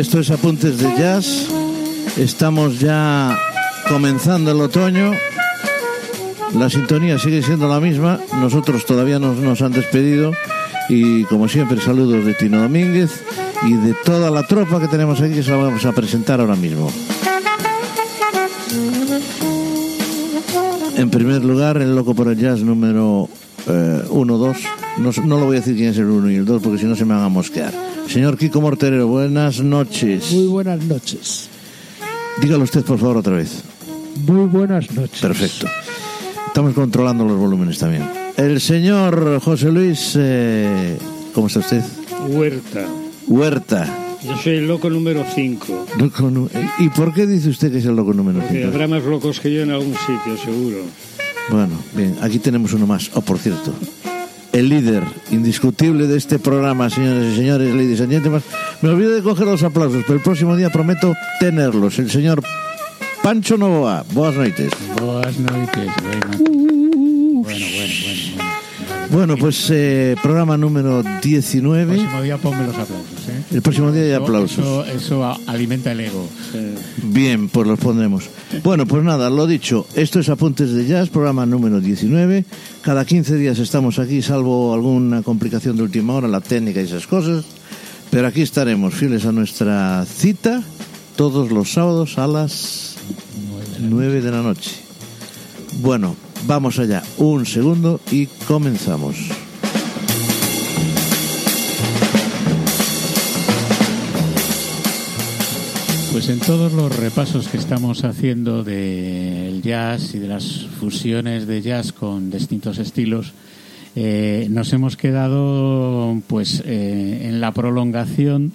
Esto es Apuntes de Jazz. Estamos ya comenzando el otoño. La sintonía sigue siendo la misma. Nosotros todavía nos, han despedido. Y como siempre, saludos de Tino Domínguez y de toda la tropa que tenemos aquí que se la vamos a presentar ahora mismo. En primer lugar, el Loco por el Jazz número 1-2. no, no lo voy a decir quién es el 1 y el 2 porque si no se me van a mosquear. Señor Kiko Morterero, buenas noches. Muy buenas noches. Dígalo usted, por favor, otra vez. Muy buenas noches. Perfecto. Estamos controlando los volúmenes también. El señor José Luis, eh, ¿cómo está usted? Huerta. Huerta. Yo soy el loco número 5. Loco nu- ¿Y por qué dice usted que es el loco número Porque 5? habrá más locos que yo en algún sitio, seguro. Bueno, bien, aquí tenemos uno más. Oh, por cierto, el líder indiscutible de este programa, señores y señores, ladies and gentlemen. Me olvidé de coger los aplausos, pero el próximo día prometo tenerlos. El señor Pancho Novoa. Buenas noches. Boas noites, bueno. Bueno, bueno, bueno, pues eh, programa número 19. Próximo día ponme los aplausos, ¿eh? El próximo día hay aplausos. Eso, alimenta el ego. Bien, pues los pondremos. Bueno, pues nada, lo dicho, esto es Apuntes de Jazz, programa número 19. Cada 15 días estamos aquí, salvo alguna complicación de última hora, la técnica y esas cosas. Pero aquí estaremos, fieles a nuestra cita, todos los sábados a las 9 de la noche. Bueno, vamos allá, un segundo y comenzamos. Pues en todos los repasos que estamos haciendo del jazz y de las fusiones de jazz con distintos estilos, eh, nos hemos quedado pues eh, en la prolongación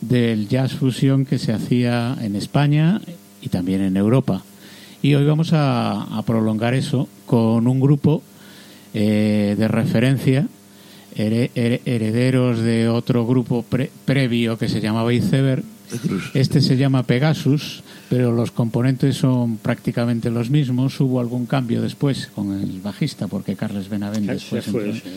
del jazz fusión que se hacía en España y también en Europa. Y hoy vamos a, a prolongar eso con un grupo eh, de referencia, here- here- herederos de otro grupo pre- previo que se llamaba Iceberg. Este se llama Pegasus, pero los componentes son prácticamente los mismos. Hubo algún cambio después con el bajista, porque Carles Benavent Se después fue, entró. sí.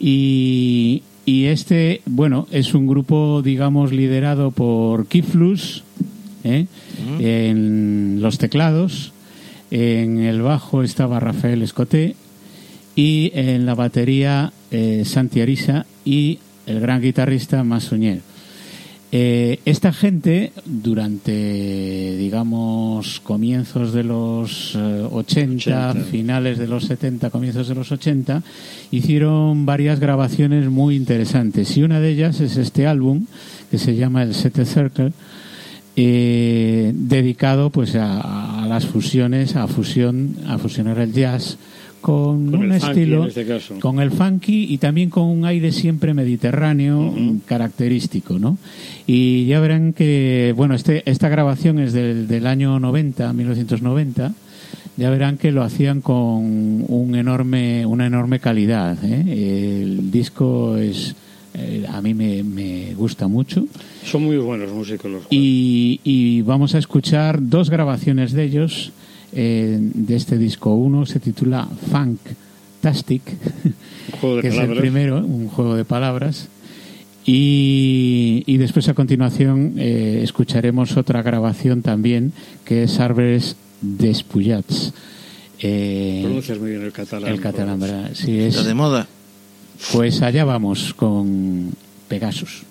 Y, y este, bueno, es un grupo, digamos, liderado por Kiflus ¿eh? en los teclados. En el bajo estaba Rafael Escoté y en la batería eh, Santi Arisa y el gran guitarrista Massoñer. Eh, esta gente, durante, digamos, comienzos de los eh, 80, 80. finales de los 70, comienzos de los 80, hicieron varias grabaciones muy interesantes. Y una de ellas es este álbum, que se llama El Sete Circle, eh, dedicado pues a, a las fusiones, a fusión, a fusionar el jazz con, Con un estilo, este con el funky y también con un aire siempre mediterráneo característico, ¿no? Y ya verán que, bueno, este, esta grabación es del, del año 90, 1990. Ya verán que lo hacían con un enorme, una enorme calidad. ¿eh? El disco es, eh, a mí me, me gusta much Son muy buenos músicos los y, y vamos a escuchar dos grabaciones de ellos eh, de este disco. Uno se titula Funktastic, Un juego de que es el palabras. primero, un juego de palabras. Y, y después a continuación eh, escucharemos otra grabación también que es Arbres Despullats. Eh, Pronuncias muy bien el catalán. el catalán, ¿verdad? Sí, es, Está de moda. Pues allá vamos con Pegasus.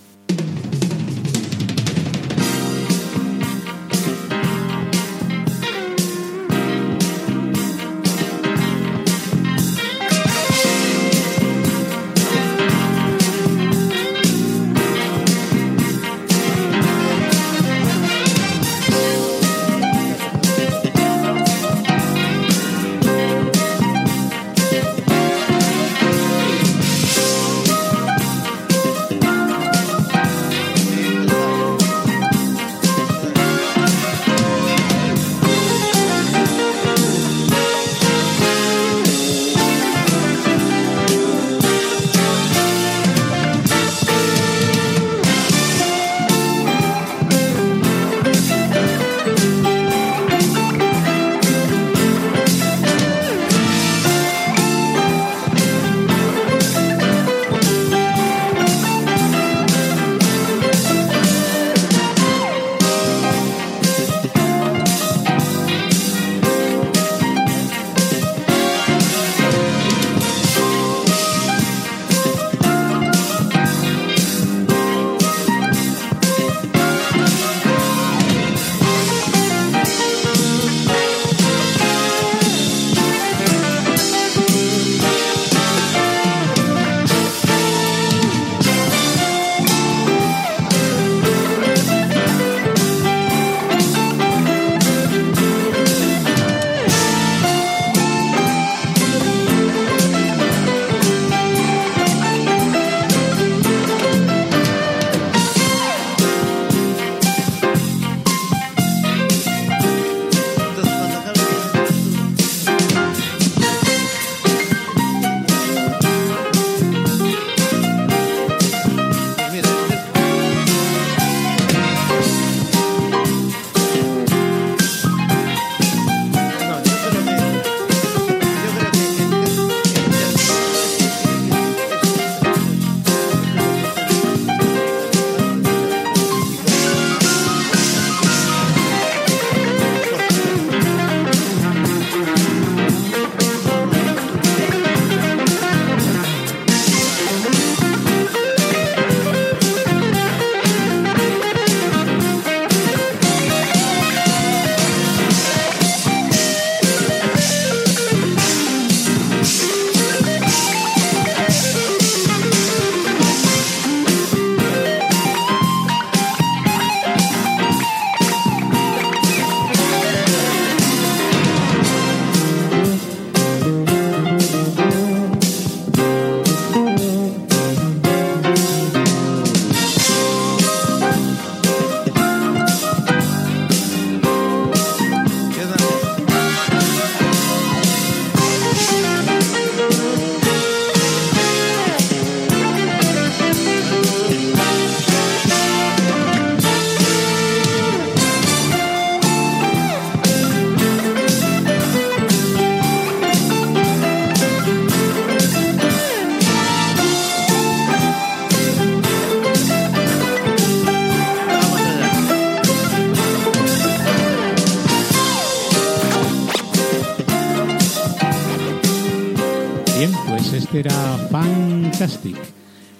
Era Fantastic.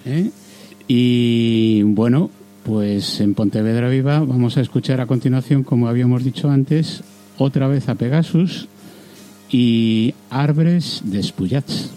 ¿eh? Y bueno, pues en Pontevedra Viva vamos a escuchar a continuación, como habíamos dicho antes, otra vez a Pegasus y Arbres despullats.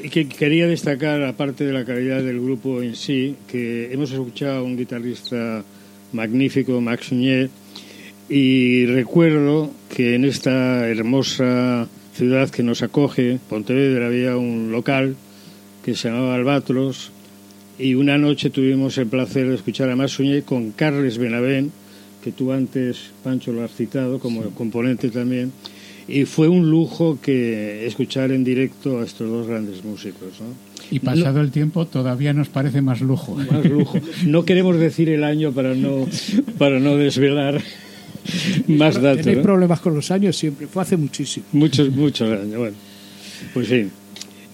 Que, que quería destacar, aparte de la calidad del grupo en sí, que hemos escuchado a un guitarrista magnífico, Max Uñé, y recuerdo que en esta hermosa ciudad que nos acoge, Pontevedra, había un local que se llamaba Albatros, y una noche tuvimos el placer de escuchar a Max Uñé con Carles Benavent, que tú antes, Pancho, lo has citado como componente también, y fue un lujo que escuchar en directo a estos dos grandes músicos. ¿no? Y pasado el tiempo todavía nos parece más lujo. Más lujo. No queremos decir el año para no, para no desvelar más datos. Tenéis ¿no? problemas con los años siempre, fue hace muchísimo. Muchos, muchos años. Bueno, pues sí.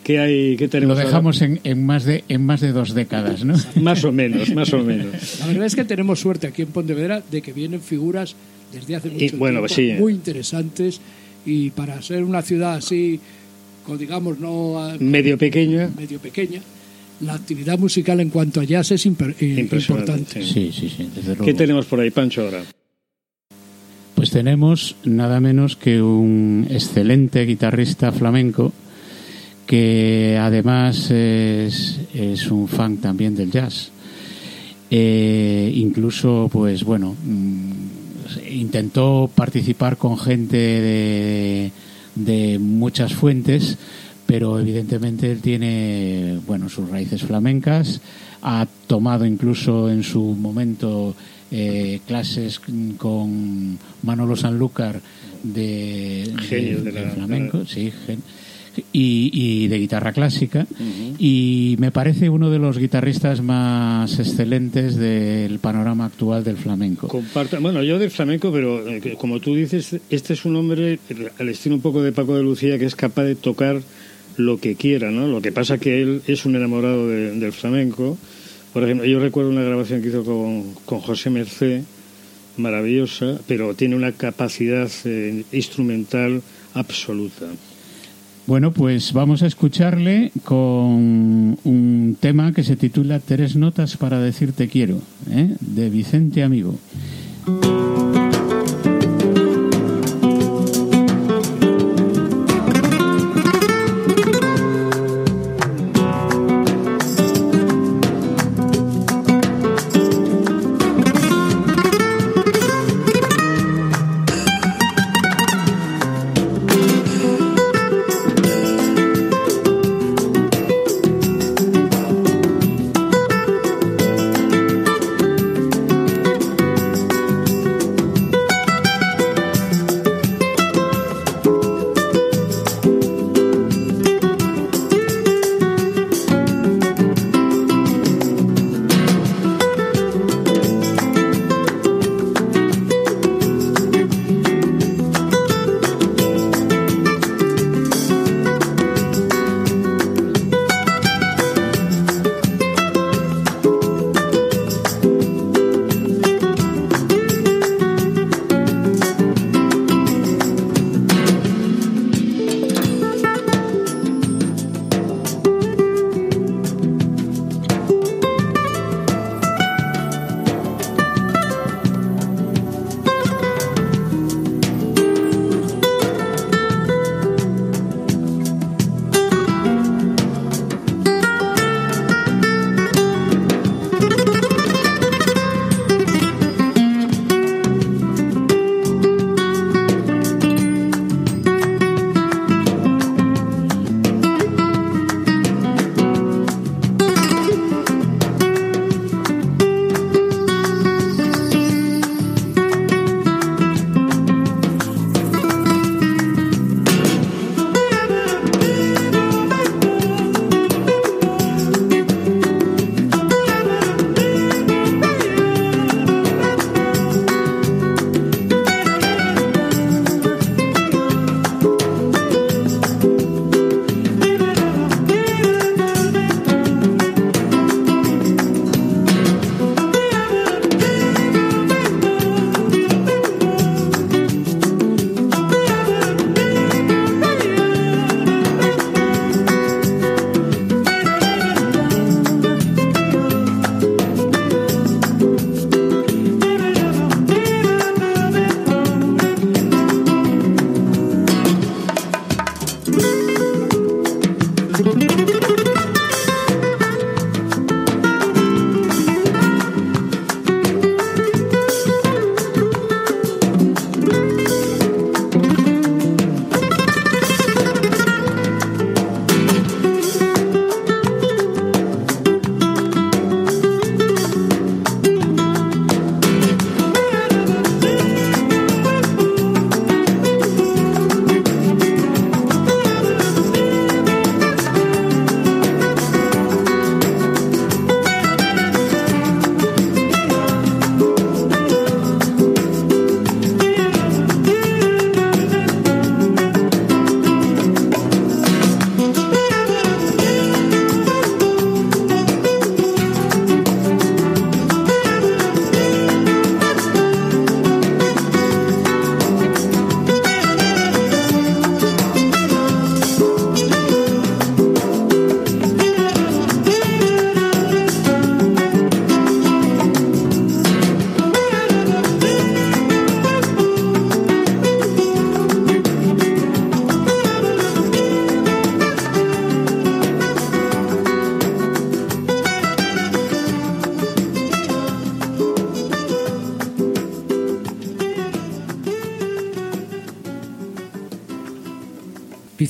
¿Qué, hay, qué Lo tenemos ahora? dejamos en, en más de en más de dos décadas, ¿no? Más o menos, más o menos. La verdad es que tenemos suerte aquí en Pontevedra de que vienen figuras desde hace mucho Y, bueno, tiempo sí. muy interesantes y para ser una ciudad así, con, digamos, no a- Medio pequeña. medio pequeña, la actividad musical en cuanto a jazz es imper- eh, Impresionante. importante. sí. Sí, sí, sí, desde luego. ¿Qué tenemos por ahí, Pancho, ahora? Pues tenemos nada menos que un excelente guitarrista flamenco que además es, es un fan también del jazz. Eh, incluso, pues bueno, mm, intentó participar con gente de, de muchas fuentes, pero evidentemente él tiene, bueno, sus raíces flamencas, ha tomado incluso en su momento eh, clases con Manolo Sanlúcar de, Genio de la- flamenco, sí, gen- y, y de guitarra clásica y me parece uno de los guitarristas más excelentes del panorama actual del flamenco. Comparto, bueno, yo del flamenco, pero eh, como tú dices, este es un hombre al estilo un poco de Paco de Lucía que es capaz de tocar lo que quiera, ¿no? Lo que pasa que él es un enamorado de- del flamenco. Por ejemplo, yo recuerdo una grabación que hizo con, con José Mercé, maravillosa, pero tiene una capacidad eh, instrumental absoluta. Bueno, pues vamos a escucharle con un tema que se titula Tres notas para decirte quiero, ¿eh? de Vicente Amigo.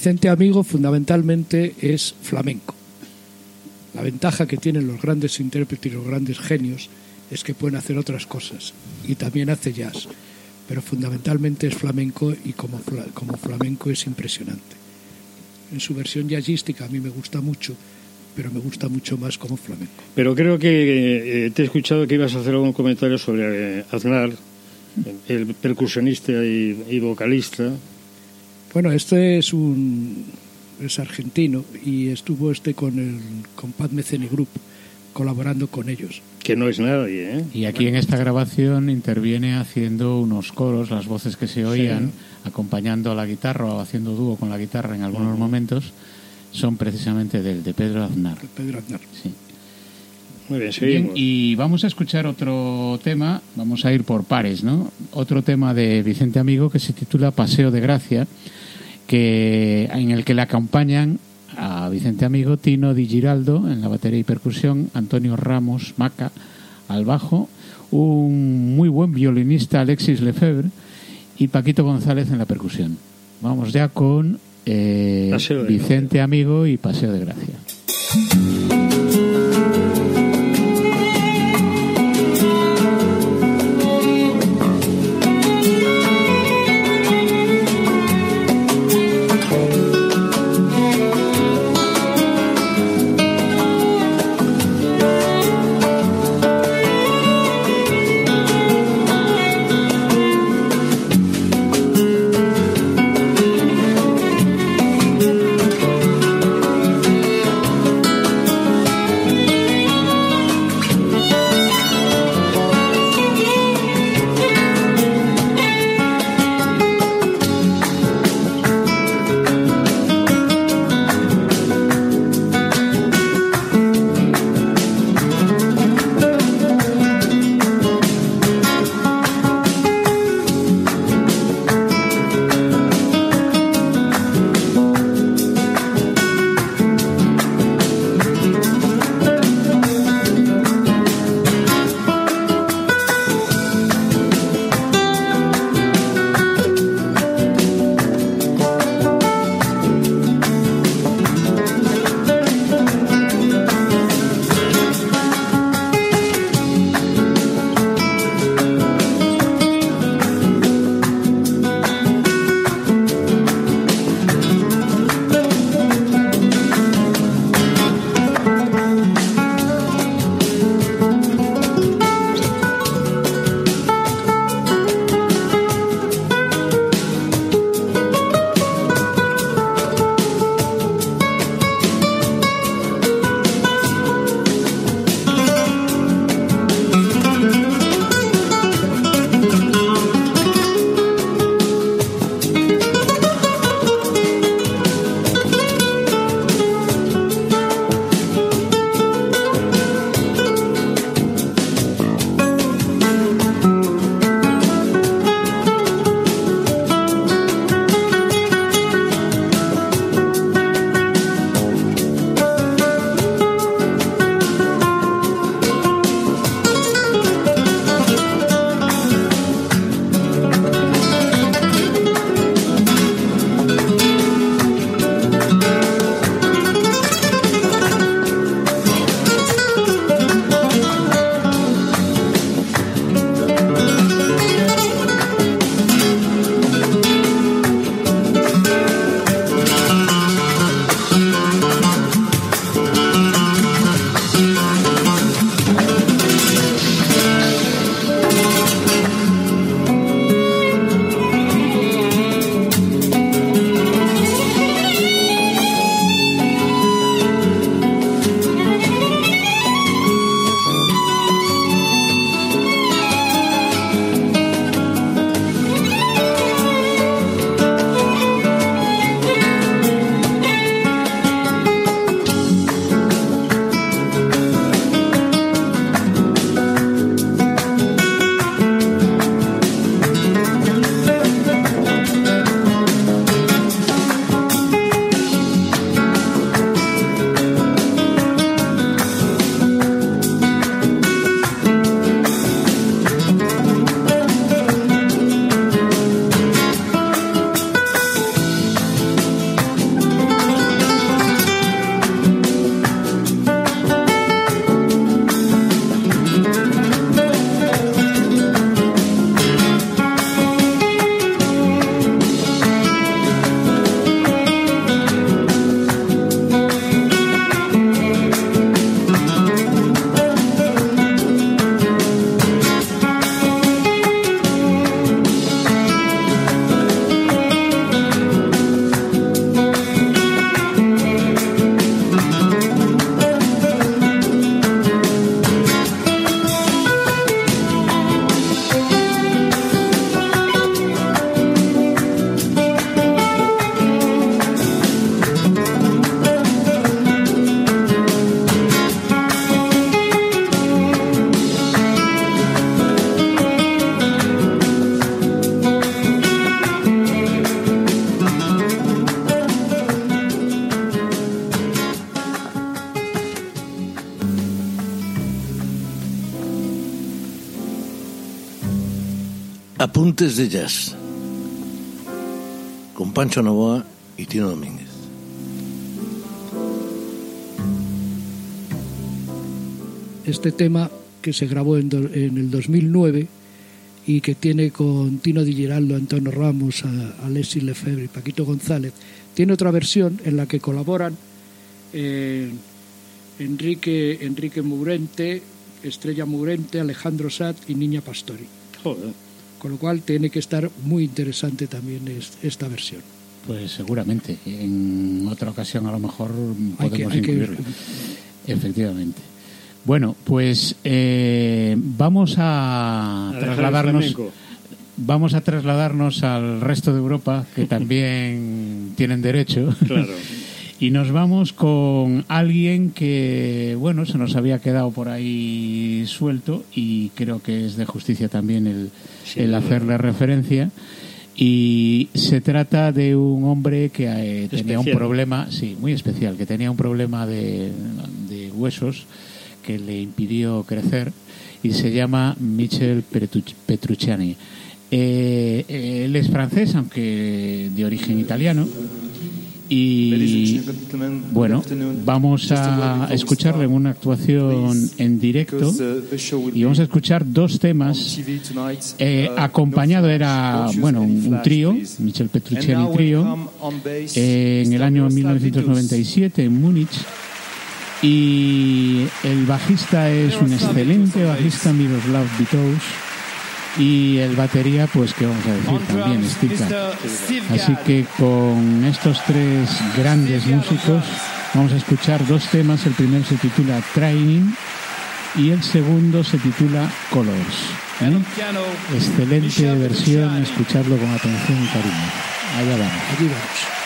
Vicente Amigo fundamentalmente es flamenco. La ventaja que tienen los grandes intérpretes y los grandes genios es que pueden hacer otras cosas y también hace jazz, pero fundamentalmente es flamenco y como, como flamenco es impresionante. En su versión jazzística a mí me gusta mucho, pero me gusta mucho más como flamenco. Pero creo que eh, te he escuchado que ibas a hacer algún comentario sobre eh, Aznar, el percusionista y, vocalista. Bueno, este es un es argentino y estuvo este con el con Pat Meceni Group colaborando con ellos. Que no es nadie, ¿eh? Y aquí en esta grabación interviene haciendo unos coros, las voces que se oían, acompañando a la guitarra o haciendo dúo con la guitarra en algunos momentos, son precisamente del de Pedro Aznar. Pedro Aznar. Sí. Muy bien, seguimos. y vamos a escuchar otro tema, vamos a ir por pares, ¿no? Otro tema de Vicente Amigo que se titula Paseo de Gracia, que, en el que le acompañan a Vicente Amigo, Tino Di Giraldo en la batería y percusión, Antonio Ramos Maca al bajo, un muy buen violinista Alexis Lefebvre y Paquito González en la percusión. Vamos ya con eh, Vicente Amigo y Paseo de Gracia. Apuntes de Jazz con Pancho Novoa y Tino Domínguez. Este tema que se grabó en, en el 2009 y que tiene con Tino Di Giraldo, Antonio Ramos, a, Alessi Lefebvre y Paquito González, tiene otra versión en la que colaboran eh, Enrique, Enrique Murente, Estrella Murente, Alejandro Sat y Niña Pastori. Con lo cual tiene que estar muy interesante también esta versión. Pues seguramente. En otra ocasión a lo mejor podemos incluirlo. Efectivamente. Bueno, pues eh, vamos a, trasladarnos. Vamos a trasladarnos al resto de Europa, que también tienen derecho. Claro. Y nos vamos con alguien que, bueno, se nos había quedado por ahí suelto y creo que es de justicia también el, el hacerle referencia. Y se trata de un hombre que eh, tenía un problema, sí, muy especial, que tenía un problema de, de huesos que le impidió crecer y se llama Michel Petrucciani. Eh, él es francés, aunque de origen italiano. Y bueno, vamos a escucharle en una actuación en directo y vamos a escuchar dos temas. Eh, acompañado era, bueno, un, trío, Michel Petrucciani trío, eh, en el año 1997 en Múnich y el bajista es un excelente bajista, Miroslav Vitous. Y el batería, pues, que vamos a decir también, Stika. Así que con estos tres grandes músicos vamos a escuchar dos temas. El primero se titula Training y el segundo se titula Colors. ¿eh? Excelente versión, escucharlo con atención y cariño. Allá vamos.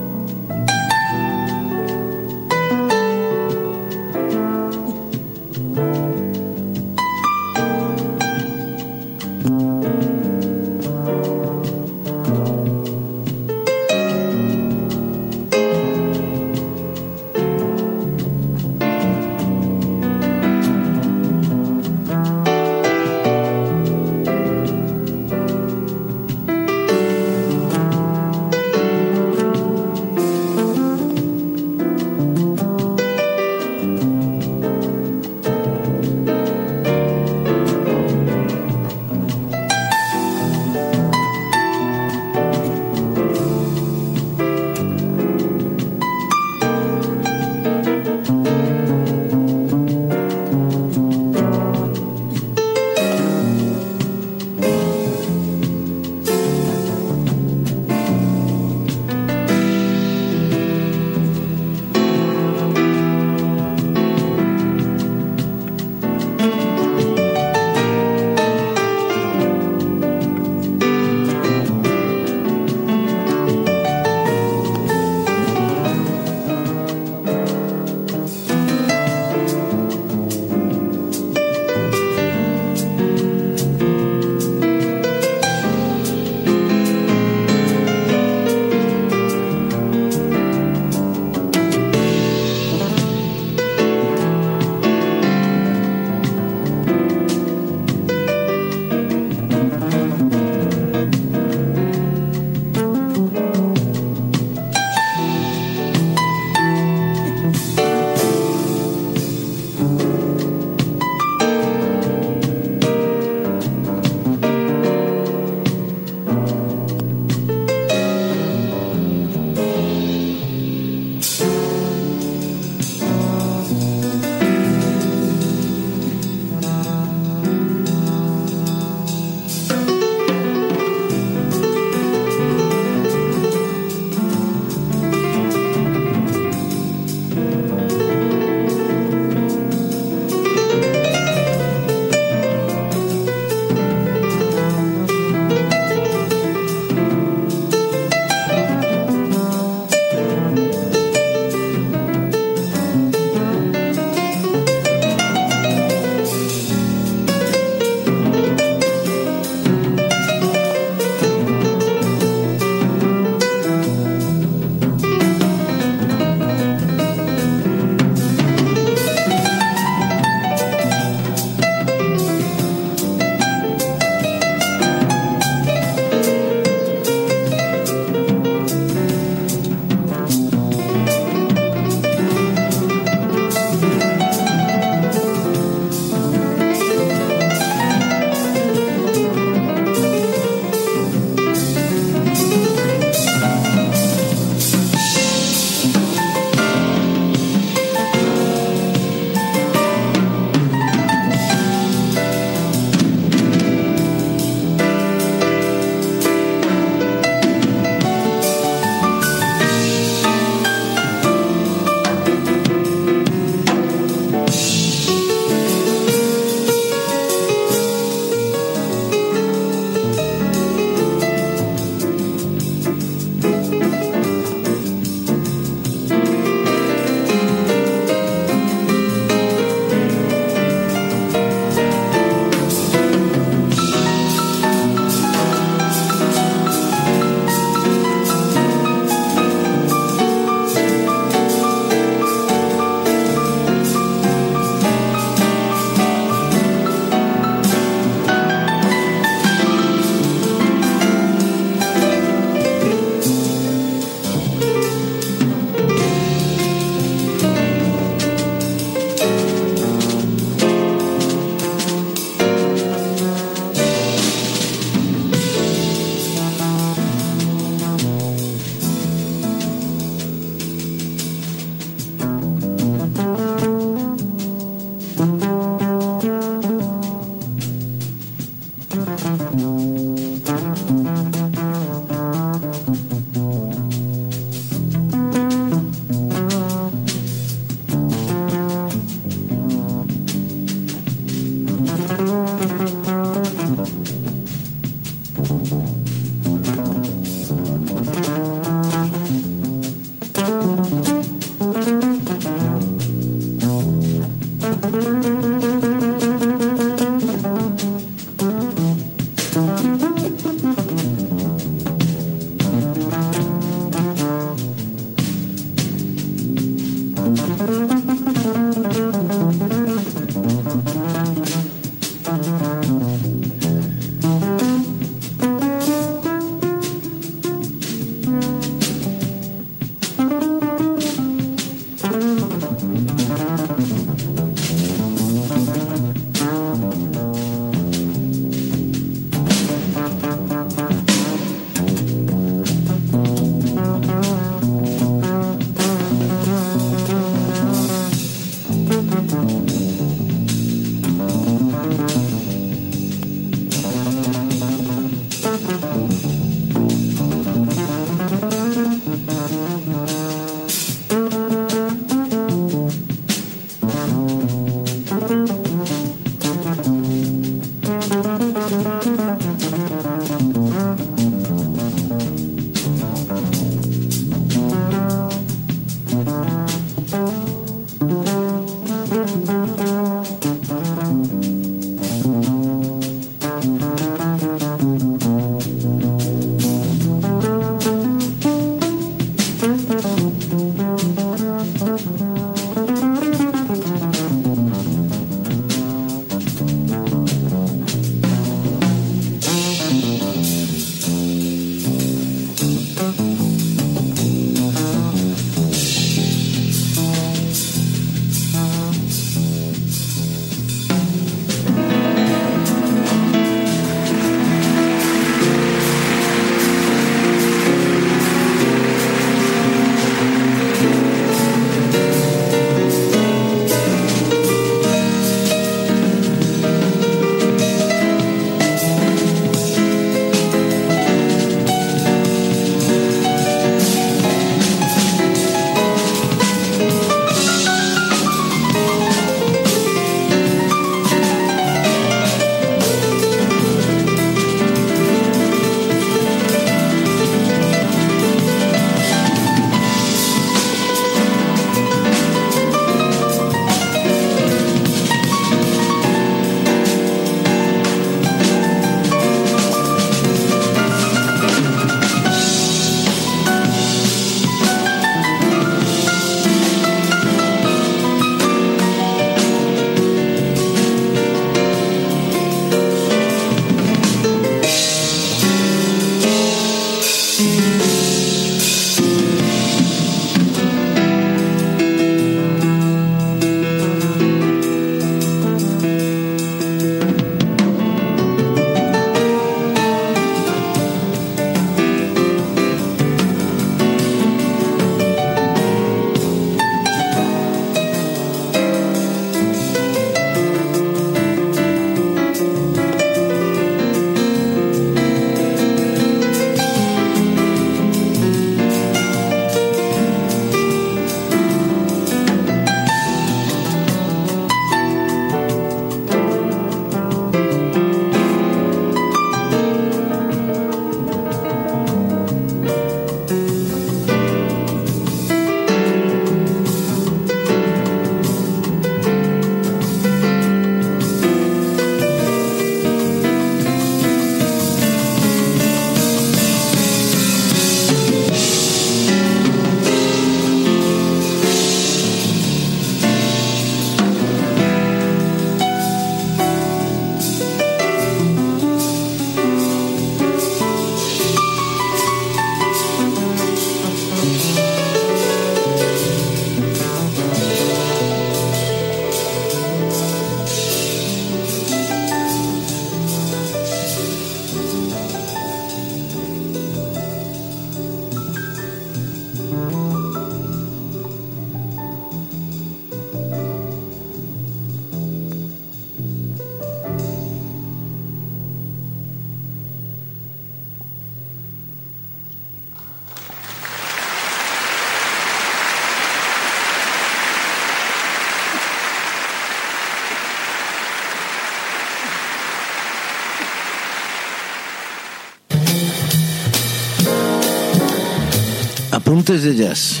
Apuntes de Jazz.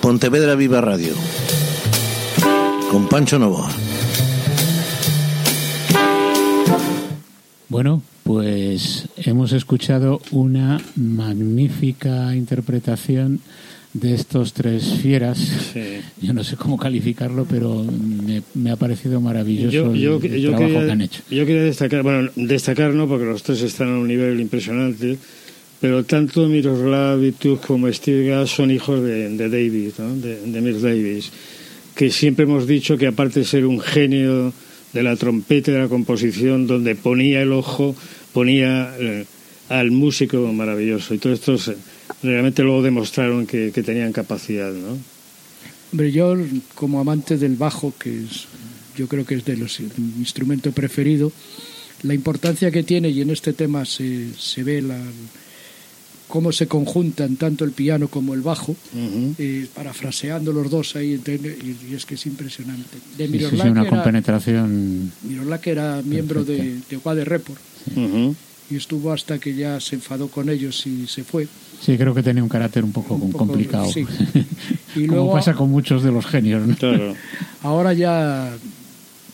Pontevedra Viva Radio. Con Pancho Novoa. Bueno, pues hemos escuchado una magnífica interpretación de estos tres fieras. Yo no sé cómo calificarlo, pero me, ha parecido maravilloso el, trabajo que han hecho. Yo quería destacar, bueno, destacar no, porque los tres están a un nivel impresionante, pero tanto Miroslav Tuk como Gass son hijos de, David, de, de Miles Davis, que siempre hemos dicho que aparte de ser un genio de la trompeta y de la composición, donde ponía el ojo, ponía eh, al músico maravilloso. Y todos estos realmente luego demostraron que, tenían capacidad, ¿no? Hombre, yo como amante del bajo, que es, yo creo que es de los instrumento preferido, la importancia que tiene, y en este tema se, se ve la, cómo se conjuntan tanto el piano como el bajo, eh, parafraseando los dos ahí, y, es que es impresionante. De sí, sí, una compenetración. que era miembro de, de Wade Report y estuvo hasta que ya se enfadó con ellos y se fue. Sí, creo que tenía un carácter un poco, Un poco, complicado. sí. Y Como luego- pasa con muchos de los genios. ¿no? Claro. Ahora ya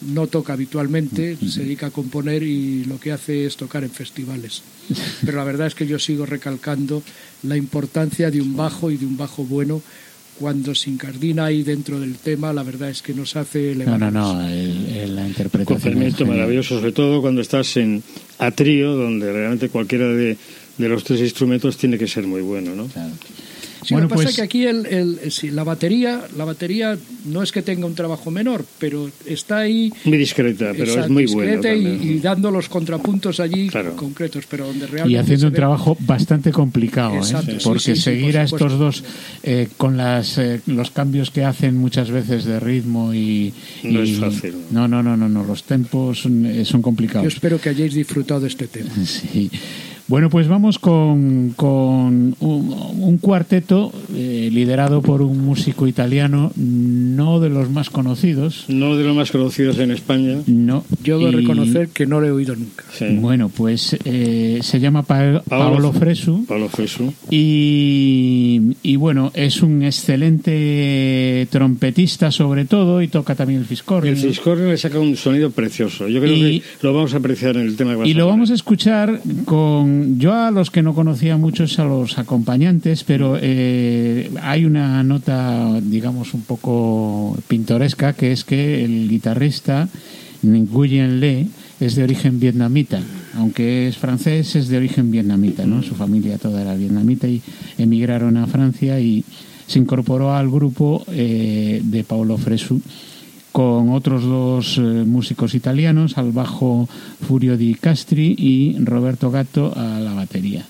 no toca habitualmente, se dedica a componer y lo que hace es tocar en festivales. Pero la verdad es que yo sigo recalcando la importancia de un bajo y de un bajo bueno. Cuando se incardina ahí dentro del tema, la verdad es que nos hace No, elevar. no, no, el- el- la interpretación. es maravilloso, sobre todo cuando estás en a trío, donde realmente cualquiera de, de los tres instrumentos tiene que ser muy bueno, ¿no? Claro. Sí, bueno, lo que pasa pues es que aquí el, el- sí, la batería, la batería no es que tenga un trabajo menor, pero está ahí Muy discreta, pero es muy bueno discreta y, y dando los contrapuntos allí Claro. concretos, pero donde realmente y haciendo un ve- trabajo bastante complicado, ¿eh? Exacto, sí, porque sí, sí, seguir por a estos dos eh, con las eh, los cambios que hacen muchas veces de ritmo y, No y- es fácil. No, no, no, no, no, los tempos son, eh, son Yo complicados. espero que hayáis disfrutado de este tema. Sí. Bueno, pues vamos con, con un, un cuarteto eh, liderado por un músico italiano, no de los más conocidos, No de los más conocidos en España. no. Yo debo Y- reconocer que no lo he oído nunca. Sí. Bueno, pues eh, se llama Pa- Paolo Fresu. Pablo Fresu. Y, y bueno, es un excelente trompetista sobre todo y toca también el fiscorno. El Fiscorn le saca un sonido precioso. Yo creo Y- que lo vamos a apreciar en el tema que vas Y a lo vamos a escuchar con yo a los que no conocía mucho es a los acompañantes, pero eh, hay una nota, digamos, un poco pintoresca, que es que el guitarrista Nguyen Le es de origen vietnamita, aunque es francés, es de origen vietnamita, ¿no? Su familia toda era vietnamita y emigraron a Francia y se incorporó al grupo eh, de Paolo Fresu con otros dos eh, músicos italianos, al bajo Furio Di Castri y Roberto Gatto a la batería.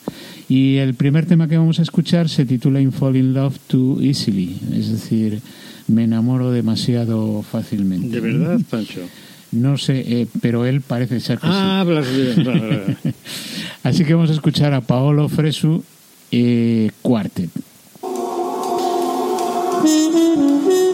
Y el primer tema que vamos a escuchar se titula In Fall in Love Too Easily, es decir, me enamoro demasiado fácilmente. ¿De verdad, Pancho? No sé, eh, pero él parece ser que Ah, hablas bien. Vale, vale, vale. sí. Así que vamos a escuchar a Paolo Fresu eh, Quartet.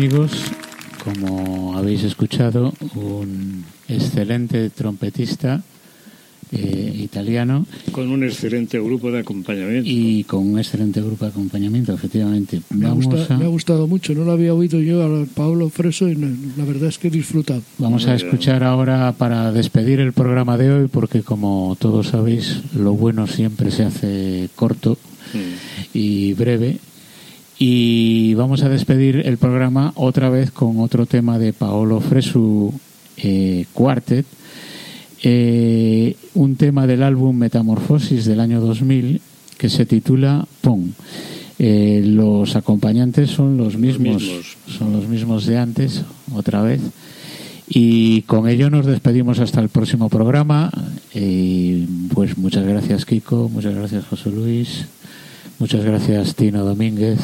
amigos, como habéis escuchado, un excelente trompetista eh, italiano. Con un excelente grupo de acompañamiento. Y con un excelente grupo de acompañamiento, efectivamente. Me, ha, gustado mucho, no lo había oído yo a Pablo Freso y la verdad es que he disfrutado. Vamos a escuchar ahora para despedir el programa de hoy, porque como todos sabéis, lo bueno siempre se hace corto y breve. Y vamos a despedir el programa otra vez con otro tema de Paolo Fresu eh, Quartet eh, un tema del álbum Metamorfosis del año 2000 que se titula Pong. Eh, los acompañantes son los mismos, son los mismos de antes, otra vez. Y con ello nos despedimos hasta el próximo programa. Y pues muchas gracias Kiko, muchas gracias José Luis, muchas gracias Tino Domínguez.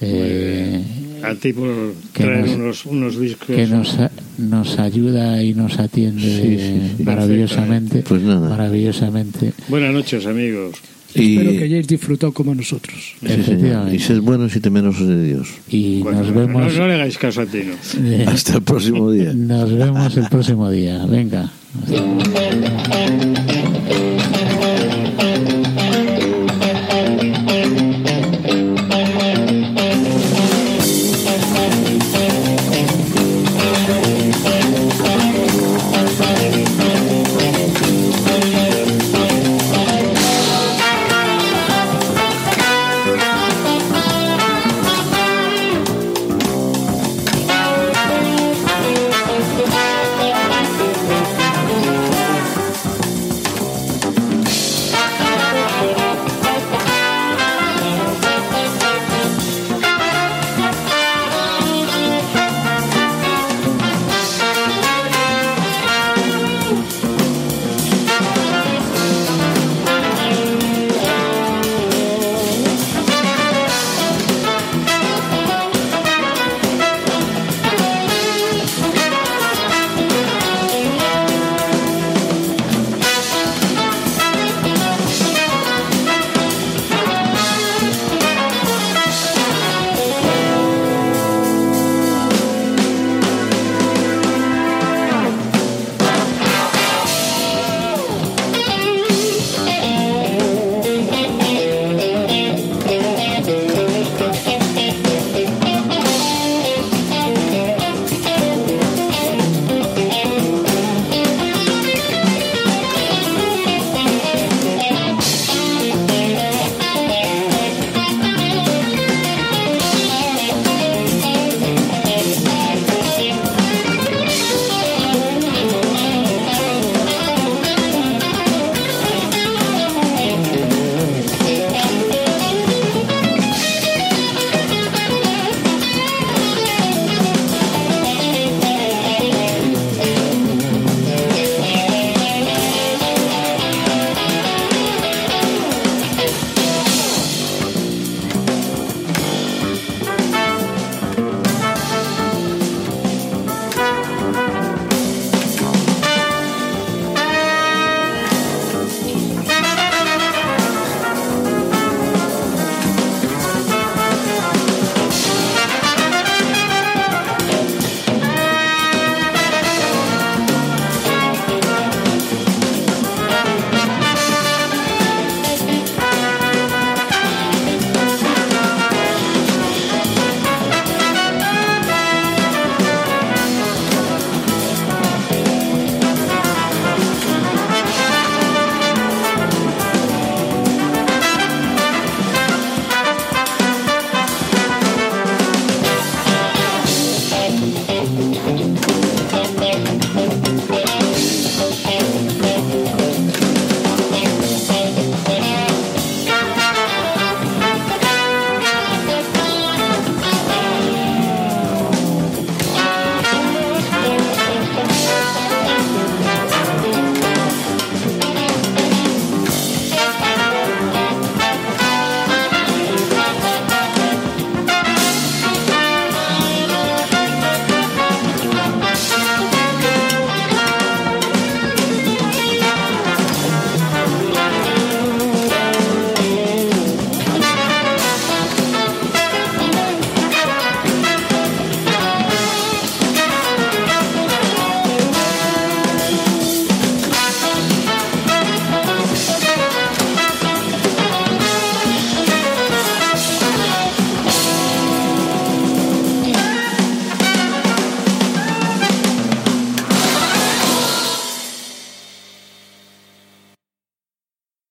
Eh, a ti por traer unos, discos. Que nos, nos ayuda y nos atiende maravillosamente. Pues nada. Maravillosamente. Buenas noches, amigos. Y... Espero que hayáis disfrutado como nosotros. y sed buenos y temerosos de Dios. Y nos vemos. No, le hagáis caso a ti, Hasta el próximo día. Nos vemos el próximo día. Venga.